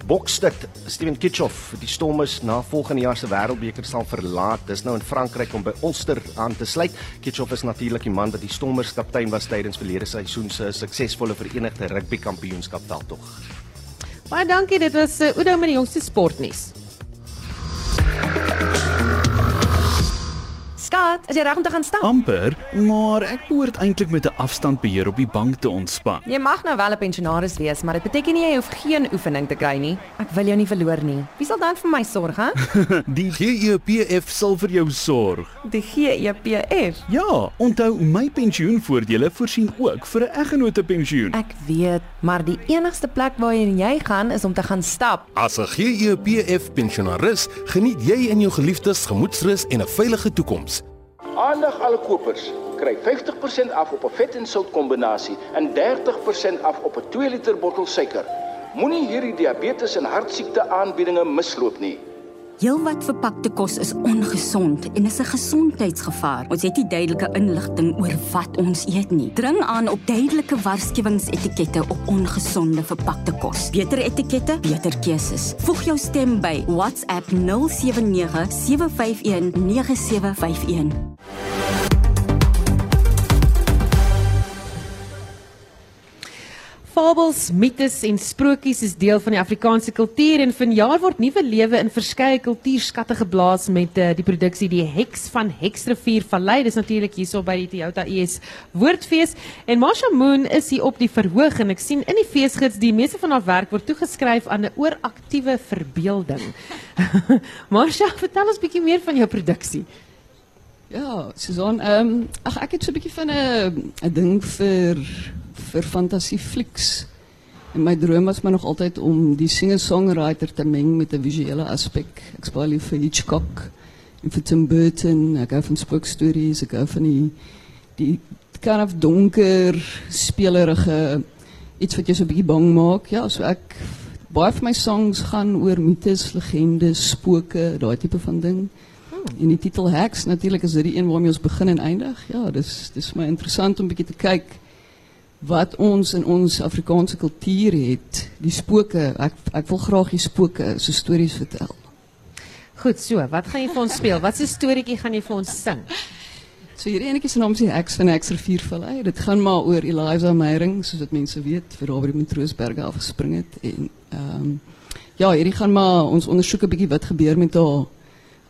Bokstuk Steven Kitchoff die Stormers na volgende jaar se wêreldbeker sal verlaat. Dis nou in Frankryk om by Ulster aan te sluit. Kitchoff is natuurlik die man wat die Stormers kaptein was tydens verlede seisoen se suksesvolle verenigde rugby kampioenskap veldtog. Baie dankie, dit was Oudo met die jongste sportnuus. Skat, is jy reg om te gaan stap? Amper, maar ek behoort eintlik met 'n afstandbeheer op die bank te ontspan. Jy mag nou wel 'n pensionaris wees, maar dit beteken nie jy hoef geen oefening te kry nie. Ek wil jou nie verloor nie. Wie sal dan vir my sorg, hè? die GEPF sal vir jou sorg. Die GEPF? Ja, onthou my pensioenvoordele voorsien ook vir 'n eggenote pensioen. Ek weet, maar die enigste plek waarheen jy gaan is om te gaan stap. As 'n GEPF pensionaris, geniet jy en jou geliefdes gemoedsrus en 'n veilige toekoms. Aandag alle kopers. Kry 50% af op 'n vet en sout kombinasie en 30% af op 'n 2 liter bottel suiker. Moenie hierdie diabetes en hartsiekte aanbiedinge misloop nie. Heelwat verpakte kos is ongesond en is 'n gesondheidsgevaar. Ons het nie duidelike inligting oor wat ons eet nie. Dring aan op duidelike waarskuwingsetikette op ongesonde verpakte kos. Beter etikette, beter keuses. Voeg jou stem by WhatsApp 079 751 9751. Fabels, mites en sprokies is deel van die Afrikaanse kultuur en vanjaar word nuwe lewe in verskeie kultuurskatte geblaas met uh, die produksie Die Heks van Heksrivier Vallei. Dis natuurlik hierso by die Toyota US Woordfees en Marsha Moon is hier op die verhoog en ek sien in die feesgids die meeste van haar werk word toegeskryf aan 'n ooraktiewe verbeelding. Marsha, vertel ons bietjie meer van jou produksie. Ja, Susan, ehm um, ag ek het so 'n van 'n ding vir vir fantasieflieks. En my droom was maar nog altyd om die singer-songwriter te meng met 'n visuele aspek. Ek speel lief vir Hitchcock en vir Tim Burton, ek hou van spookstories, ek hou van die die kind of donker spelerige iets wat jou so 'n bietjie bang maak. Ja, so ek baie van my songs gaan oor mites, legendes, spooke, daai tipe van ding. En die titel Heks natuurlik is dit die een waarmee ons begin en eindig. Ja, dis dis my interessant om 'n bietjie te kyk wat ons in ons Afrikaanse kultuur het. Die spooke, ek ek wil graag die spooke so stories vertel. Goed so, wat gaan jy vir ons speel? Wat 'n storieetjie gaan jy vir ons sing? So hierdie enetjie se naam is die Heks van Hexrivier Vallei. Dit gaan maar oor Eliza Meyering, soos wat mense weet, vir daar by die Matroosberge afgespring het en ehm um, ja, hierdie gaan maar ons ondersoek 'n bietjie wat gebeur met haar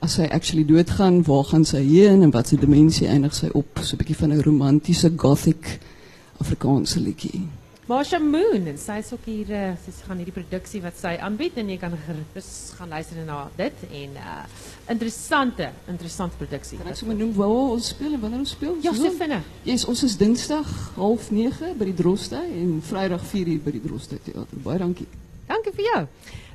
as sy actually doodgaan, waar gaan sy heen en wat se dimensie eindig sy op? So 'n bietjie van 'n romantiese gothic Afrikaanse liedjie. Marsha Moon en sy is ook hier uh, sy gaan hierdie produksie wat sy aanbied en jy kan gerus gaan luister na dit en uh interessante interessante produksie. Kan ek sommer noem waar ons speel en wanneer ons speel? Ja, so vinnig. Yes, ons is Dinsdag 09:30 by die Droste en Vrydag 4:00 by die Droste Theater. Baie dankie. Dankie vir jou.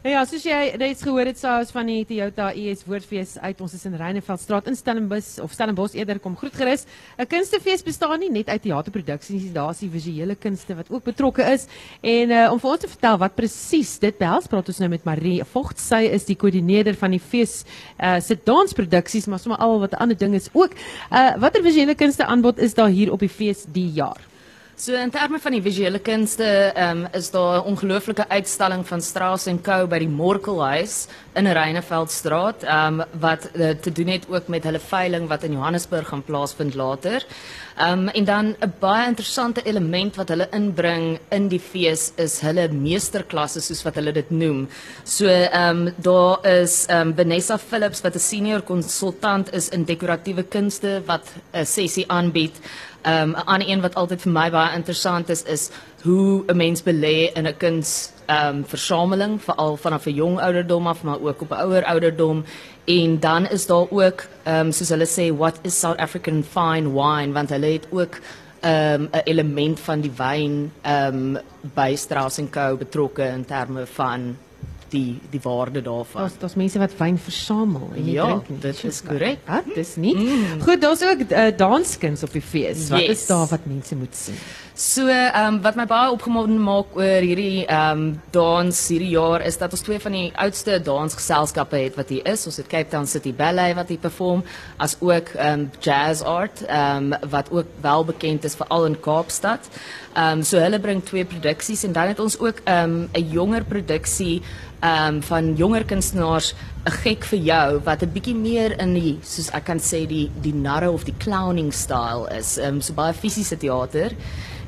Nou ja, soos jy reeds gehoor het, ons van die Toyota US Woordfees uit ons is in Reineveldstraat in Stellenbosch of Stellenbosch eerder kom groet gerus. 'n Kunstefees bestaan nie net uit teaterproduksies daar's die visuele kunste wat ook betrokke is. En uh, om vir ons te vertel wat presies dit behels, praat ons nou met Marie Vogt. Sy is die koördineerder van die fees uh, se dansproduksies, maar sommer al wat ander ding is ook. Uh, watter visuele kunste aanbod is daar hier op die fees die jaar? So in terme van die visuele kunste, ehm um, is daar 'n ongelooflike uitstalling van Strauss en Co by die Morkelhuis in Reineveldstraat, ehm um, wat uh, te doen het ook met hulle veiling wat in Johannesburg gaan plaasvind later. Ehm um, en dan 'n baie interessante element wat hulle inbring in die fees is hulle meesterklasse soos wat hulle dit noem. So ehm um, daar is ehm um, Vanessa Phillips wat 'n senior konsultant is in dekoratiewe kunste wat 'n sessie aanbied. Ehm um, 'n ander een wat altyd vir my baie interessant is is hoe 'n mens belê in 'n kuns ehm um, veral vanaf 'n jong ouderdom af maar ook op 'n ouer ouderdom. En dan is daar ook ehm um, soos hulle sê what is South African fine wine? Want hulle het ook ehm um, 'n element van die ehm um, by Strauss & Co betrokke in terme van die die waarde daarvan. Daar's daar's mense wat wyn versamel en nie ja, drink nie. dit is korrek. Wat? Dis nie. Mm. Goed, daar's ook uh, danskuns op die fees. Wat Yes. is daar wat mense moet sien? So, ehm um, wat my baie opgewonde maak oor hierdie ehm um, dans hierdie jaar is dat ons twee van die oudste dansgeselskappe het wat hier is. Ons het Cape Town City Ballet wat hier perform, as ook ehm um, Jazz Art, ehm um, wat ook wel bekend is veral in Kaapstad. Ehm um, so hulle bring twee produksies en dan het ons ook ehm um, 'n jonger produksie ehm um, van jonger kunstenaars 'n gek vir jou wat 'n bietjie meer in die soos ek kan sê die die narre of die clowning style is. Ehm um, so baie fisiese teater.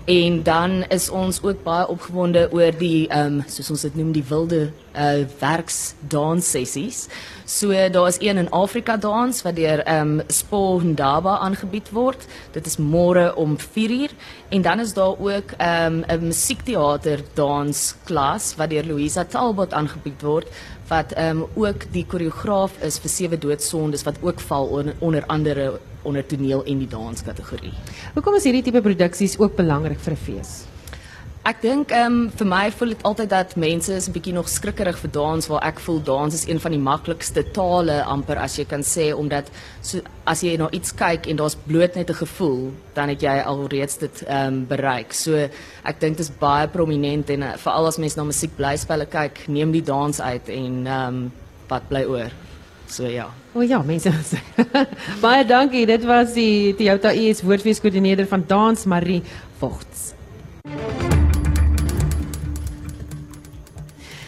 En dan is ons ook baie opgewonde oor die ehm um, soos ons dit noem die wilde uh werksdans sessies. So daar is een in Afrika dans wat deur ehm um, Spo Ndaba aangebied word. Dit is môre om 4uur en dan is daar ook ehm um, 'n musiekteater dansklas wat deur Louisa Talbot aangebied word wat ehm um, ook die koreograaf is vir sewe doodsondes wat ook val onder, onder andere onder toneel en die danskategorie. Hoekom is hierdie tipe produksies ook belangrik vir 'n fees? Ek dink ehm um, vir my voel dit altyd dat mense is 'n bietjie nog skrikkerig vir dans waar ek voel dans is een van die maklikste tale amper as jy kan sê omdat so as jy na iets kyk en daar's bloot net 'n gevoel dan het jy alreeds dit ehm um, bereik. So ek dink dit is baie prominent en uh, veral as mense na musiekblyspelle kyk, neem die dans uit en ehm um, wat bly oor. So ja. O ja, mense. Baie dankie. Dit was die Toyota US woordfeeskoördineerder van Dans Marie Vogts.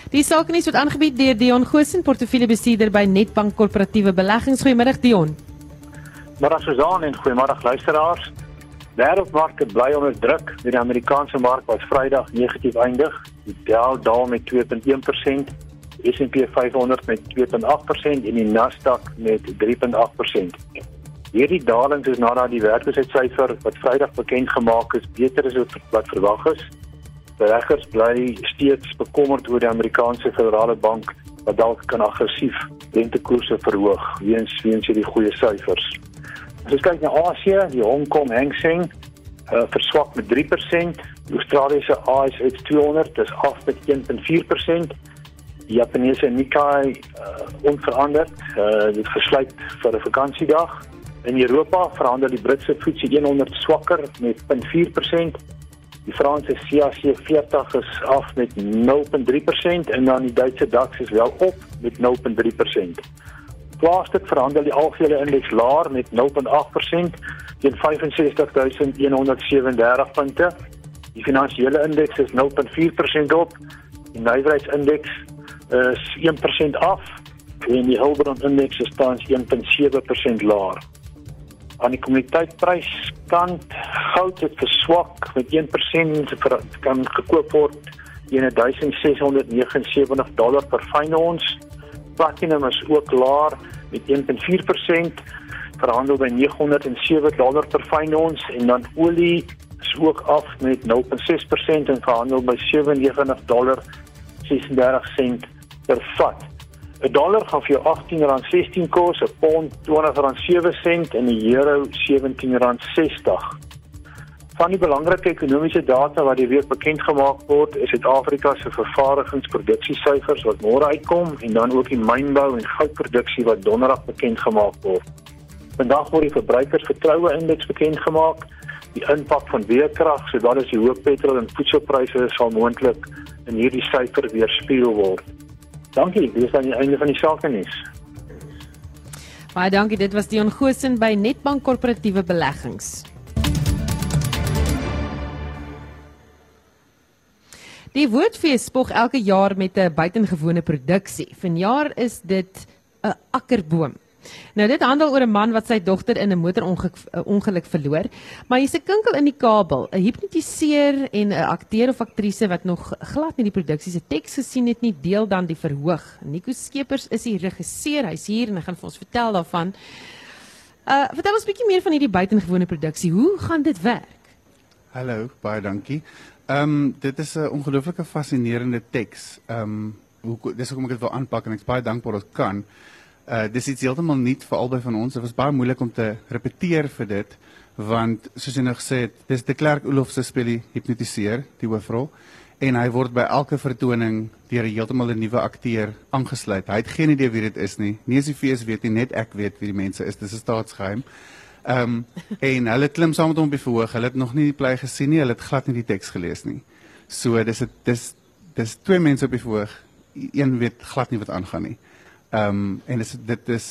Die sakenuus word aangebied deur Dion Goosen, portefeuljebestuurder by Netbank Korporatiewe Beleggings. Goeiemiddag Dion. Middag Suzan en goeiemiddag luisteraars. Wêreldmarkte bly onder druk. Die Amerikaanse mark was Vrydag negatief eindig. Die Dow daal met 2.1%, S&P 500 met 2.8% en die Nasdaq met 3.8%. Hierdie dalings is nadat die werkloosheidsyfer wat Vrydag bekend gemaak is beter as wat verwag is. Beleggers bly steeds bekommerd oor die Amerikaanse Federale Bank wat dalk kan aggressief rentekoerse verhoog weens weens hierdie goeie syfers. As ons kyk na Asië, die Hong Kong Hang Seng uh, verswak met 3%, die Australiese ASX 200 is af met 1.4%. Die Japaneese Nikkei uh, onveranderd, uh, dit gesluit vir 'n vakansiedag. In Europa verhandel die Britse FTSE 100 swakker met 0.4%. Die Franse CAC 40 is af met 0.3% en dan die Duitse DAX is wel op met 0.3%. Plastic verhandel die algehele indeks laer met 0.8% teen 65137 punte. Die finansiële indeks is 0.4% op. Die nywerheidsindeks is 1% af en die Hulbron indeks is tans 1.7% laer. Aan die kommoditeitprys kant goud het verswak met 1% kan gekoop word teen 1679 dollar per fyn ons. Platinum is ook laer met 1.4% verhandel by 907 dollar per fyn ons en dan olie is ook af met 0.6% en verhandel by 97 dollar 36 sent per vat. 'n Dollar gaan vir jou R18.16 kos, 'n pond R20.07 en 'n euro R17.60. Van die belangrike ekonomiese data wat die week bekend gemaak word, is Suid-Afrika se vervaardigingsproduksiesyfers wat môre uitkom en dan ook die mynbou en goudproduksie wat donderdag bekend gemaak word. Vandag word die verbruikersvertroue indeks bekend gemaak. Die impak van weerkrag, sodat as die hoë petrol en voedselpryse sal moontlik in hierdie syfer weerspieël word. Dankie, dis aan die einde van die sake nuus. Baie dankie, dit was Dion Goosen by Netbank Korporatiewe Beleggings. Die Woordfees spog elke jaar met 'n buitengewone produksie. Vanjaar is dit 'n akkerboom. Nou dit handel oor 'n man wat sy dogter in 'n motorongeluk ongeluk verloor, maar hier's 'n kinkel in die kabel, 'n hipnotiseer en 'n akteur of aktrise wat nog glad nie die produksie se teks gesien het nie, deel dan die verhoog. Nico Skeepers is die regisseur, hy's hier en hy gaan vir ons vertel daarvan. Uh vertel ons 'n bietjie meer van hierdie buitengewone produksie. Hoe gaan dit werk? Hallo, baie dankie. Ehm um, dit is 'n ongelooflike fascinerende teks. Ehm um, hoe dis hoekom ek dit wil aanpak en ek's baie dankbaar dat kan. Uh dis iets heeltemal nuut vir albei van ons. Dit was baie moeilik om te repeteer vir dit want soos jy nou gesê het, dis De Klerk Olofse se spelie hipnotiseer die hoofrol en hy word by elke vertoning deur 'n heeltemal 'n nuwe akteur aangesluit. Hy het geen idee wie dit is nie. Nie as die fees weet nie, net ek weet wie die mense is. Dis 'n staatsgeheim. Ehm um, en hulle klim saam met hom op die verhoog. Hulle het nog nie die plei gesien nie. Hulle het glad nie die teks gelees nie. So dis dit dis dis twee mense op die verhoog. Een weet glad nie wat aangaan nie. Ehm um, en dis dit is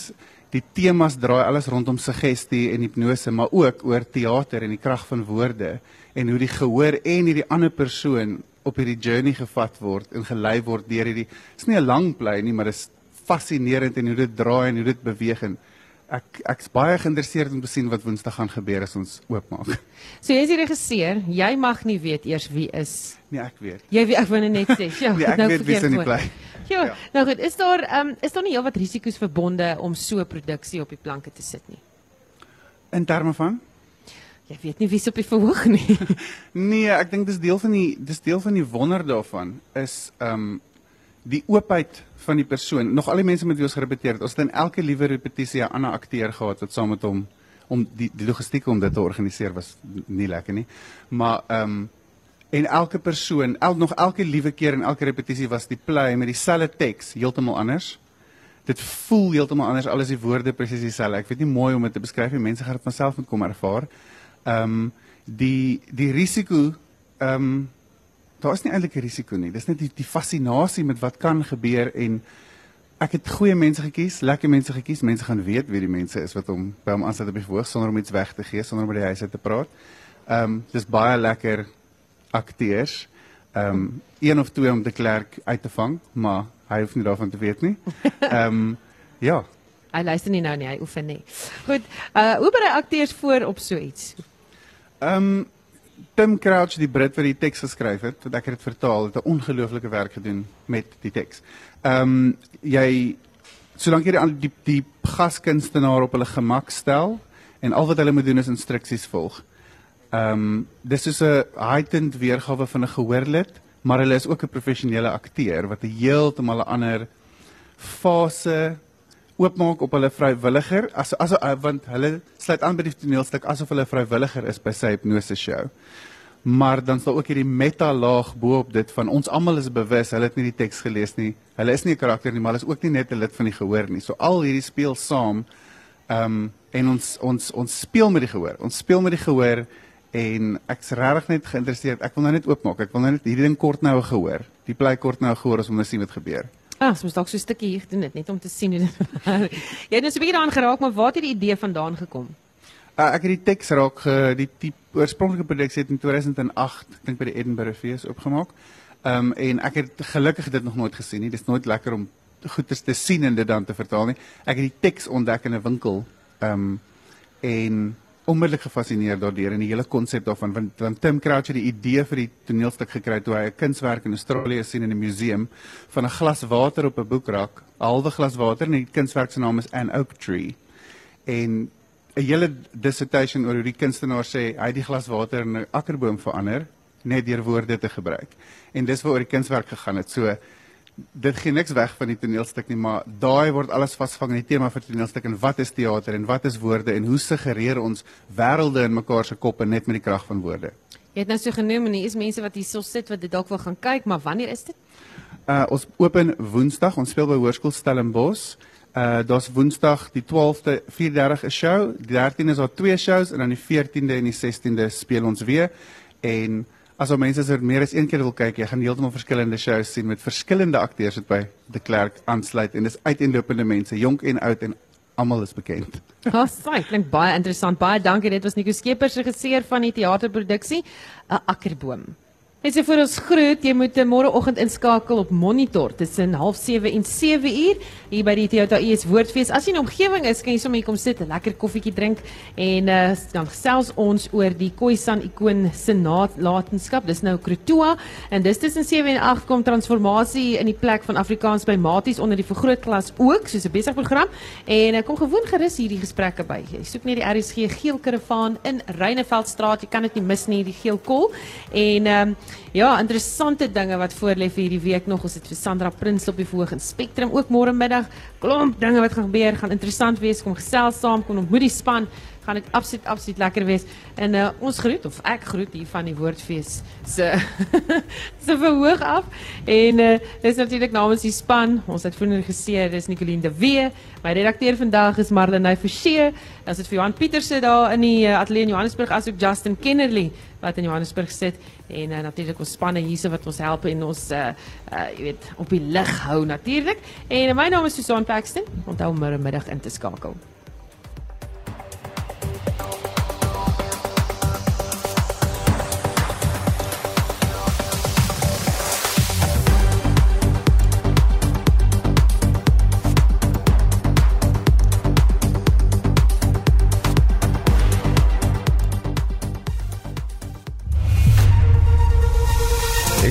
die temas draai alles rondom suggestie en hipnose, maar ook oor teater en die krag van woorde en hoe die gehoor en hierdie ander persoon op hierdie journey gevat word en gelei word deur hierdie is nie 'n lang bly nie, maar dit is fascinerend en hoe dit draai en hoe dit beweeg en ek ek's baie geïnteresseerd om te sien wat Woensdag gaan gebeur as ons oopmaak. So jy is die regisseur, jy mag nie weet eers wie is. Nee, ek weet. Jy weet ek wou net sê, ja. nee, ek nou weet wie se nie bly. Ja, ja, nou goed, is daar ehm um, is daar nie heelwat risiko's verbonde om so 'n produksie op die planke te sit nie? In terme van Jy weet nie wie's op die verhoog nie. nee, ek dink dis deel van die dis deel van die wonder daarvan is ehm um, die oopheid van die persoon. Nog al die mense met wie ons gerepeteer het, ons het in elke liewe repetisie 'n ander akteur gehad wat saam met hom om die die logistiek om dit te organiseer was nie lekker nie. Maar ehm um, en elke persoon, el, nog elke liewe keer en elke repetisie was die play met dieselfde teks heeltemal anders. Dit voel heeltemal anders alles die woorde presies dieselfde. Ek weet nie mooi om dit te beskryf nie. Mense gaan dit van self moet kom ervaar. Ehm um, die die risiko ehm um, daar is nie eintlik 'n risiko nie. Dis net die die fascinasie met wat kan gebeur en ek het goeie mense gekies, lekker mense gekies. Mense gaan weet wie die mense is wat hom by hom aansit op die verhoog sonder om iets weg te gee, sonder om by die huis uit te praat. Ehm um, dis baie lekker akteurs. Ehm um, een of twee om te klerk uit te vang, maar hy hoef nie daarvan te weet nie. Ehm um, ja. Hy luister nie nou nie, hy oefen nie. Goed, uh hoe berei akteurs voor op so iets? Ehm um, Tim Crouch die Brit wat die teks geskryf het, wat ek het vertaal, het 'n ongelooflike werk gedoen met die teks. Ehm um, jy solank jy die die, die gaskunstenaar op hulle gemak stel en al wat hulle moet doen is instruksies volg. Ehm um, dis is 'n heightened weergawe van 'n gehoorlid, maar hulle is ook 'n professionele akteur wat 'n heeltemal 'n ander fase oopmaak op hulle vrywilliger as as want hulle sluit aan by die toneelstuk asof hulle 'n vrywilliger is by sy hipnose show. Maar dan sal ook hierdie meta laag bo op dit van ons almal is bewus, hulle het nie die teks gelees nie. Hulle is nie 'n karakter nie, maar hulle is ook nie net 'n lid van die gehoor nie. So al hierdie speel saam. Ehm um, en ons ons ons speel met die gehoor. Ons speel met die gehoor en ek's regtig net geïnteresseerd. Ek wil nou net oopmaak. Ek wil nou net hierdie ding kort nou gehoor. Die plek kort nou gehoor om te sien wat gebeur. Ah, ons moet dalk so 'n stukkie hier doen dit net om te sien hoe dit. Jy het nou so 'n bietjie daaraan geraak, maar waar het die idee vandaan gekom? Uh, ek het die teks raak ge die tipe oorspronklike produksie het in 2008 dink by die Edinburgh Fees opgemaak. Ehm um, en ek het gelukkig dit nog nooit gesien nie. Dis nooit lekker om goeders te sien en dit dan te vertaal nie. Ek het die teks ontdek in 'n winkel. Ehm um, en onmiddellik gefassineerd daardeur en die hele konsep daarvan want, want Tim Crouch het die idee vir die toneelstuk gekry toe hy 'n kunswerk in Australië sien in 'n museum van 'n glas water op 'n boekrak, 'n halwe glas water en die kunswerk se naam is An Oak Tree. En 'n hele dissertation oor hoe die kunstenaar sê hy het die glas water in 'n akkerboom verander net deur woorde te gebruik. En dis waaroor die kunswerk gegaan het. So dit gee niks weg van die toneelstuk nie, maar daai word alles vasvang in die tema vir die toneelstuk en wat is teater en wat is woorde en hoe suggereer ons wêrelde in mekaar se koppe net met die krag van woorde. Jy het nou so genoem en hier is mense wat hier so sit wat dit dalk wil gaan kyk, maar wanneer is dit? Uh ons open Woensdag, ons speel by Hoërskool Stellenbosch. Uh daar's Woensdag die 12de 4:30 'n show, die 13de is daar twee shows en dan die 14de en die 16de speel ons weer en As ou mense soort meer as een keer wil kyk, jy gaan heeltemal verskillende shows sien met verskillende akteurs wat by De Klerk aansluit en dis uiteenlopende mense, jonk en oud en almal is bekend. Ja, oh, klink baie interessant. Baie dankie. Dit was Nico Skeepers regisseur van die teaterproduksie 'n Akkerboom. Net so vir ons groet, jy moet môreoggend inskakel op Monitor tussen 07:30 en 7:00 hier by die Toyota US Woordfees. As jy in omgewing is, kan jy sommer hier kom sit, 'n lekker koffietjie drink en uh, dan gesels ons oor die Khoisan ikoon se nalatenskap. Dis nou Krotoa en dis tussen 7 en 8 kom transformasie in die plek van Afrikaans by Maties onder die vergrootglas ook, soos 'n besig program. En uh, kom gewoon gerus hierdie gesprekke by. Jy soek net die RSG geel karavaan in Reineveldstraat. Jy kan dit nie mis nie, die geel kol. En um, Ja, interessante dinge wat voorlê vir hierdie week nog. Ons het vir Sandra Prins op die in Spectrum ook môre middag. Klomp dinge wat gaan gebeur, gaan interessant wees. Kom gesels saam, kom ontmoet die span. Gaan dit absoluut absoluut lekker wees. En uh, ons groet of ek groet hier van die Woordfees se se verhoog af. En uh, dis natuurlik namens die span. Ons het vroeër gesê dis Nicoline de Wee. My redakteur vandag is Marlene Forsie. Ons het vir Johan Pieterse daar in die uh, ateljee in Johannesburg asook Justin Kennerly wat in Johannesburg sit en uh, natuurlik ons spanne hierse wat ons help en ons uh, uh jy weet op die lig hou natuurlik. En my naam is Susan Paxton. Onthou môre middag in te skakel.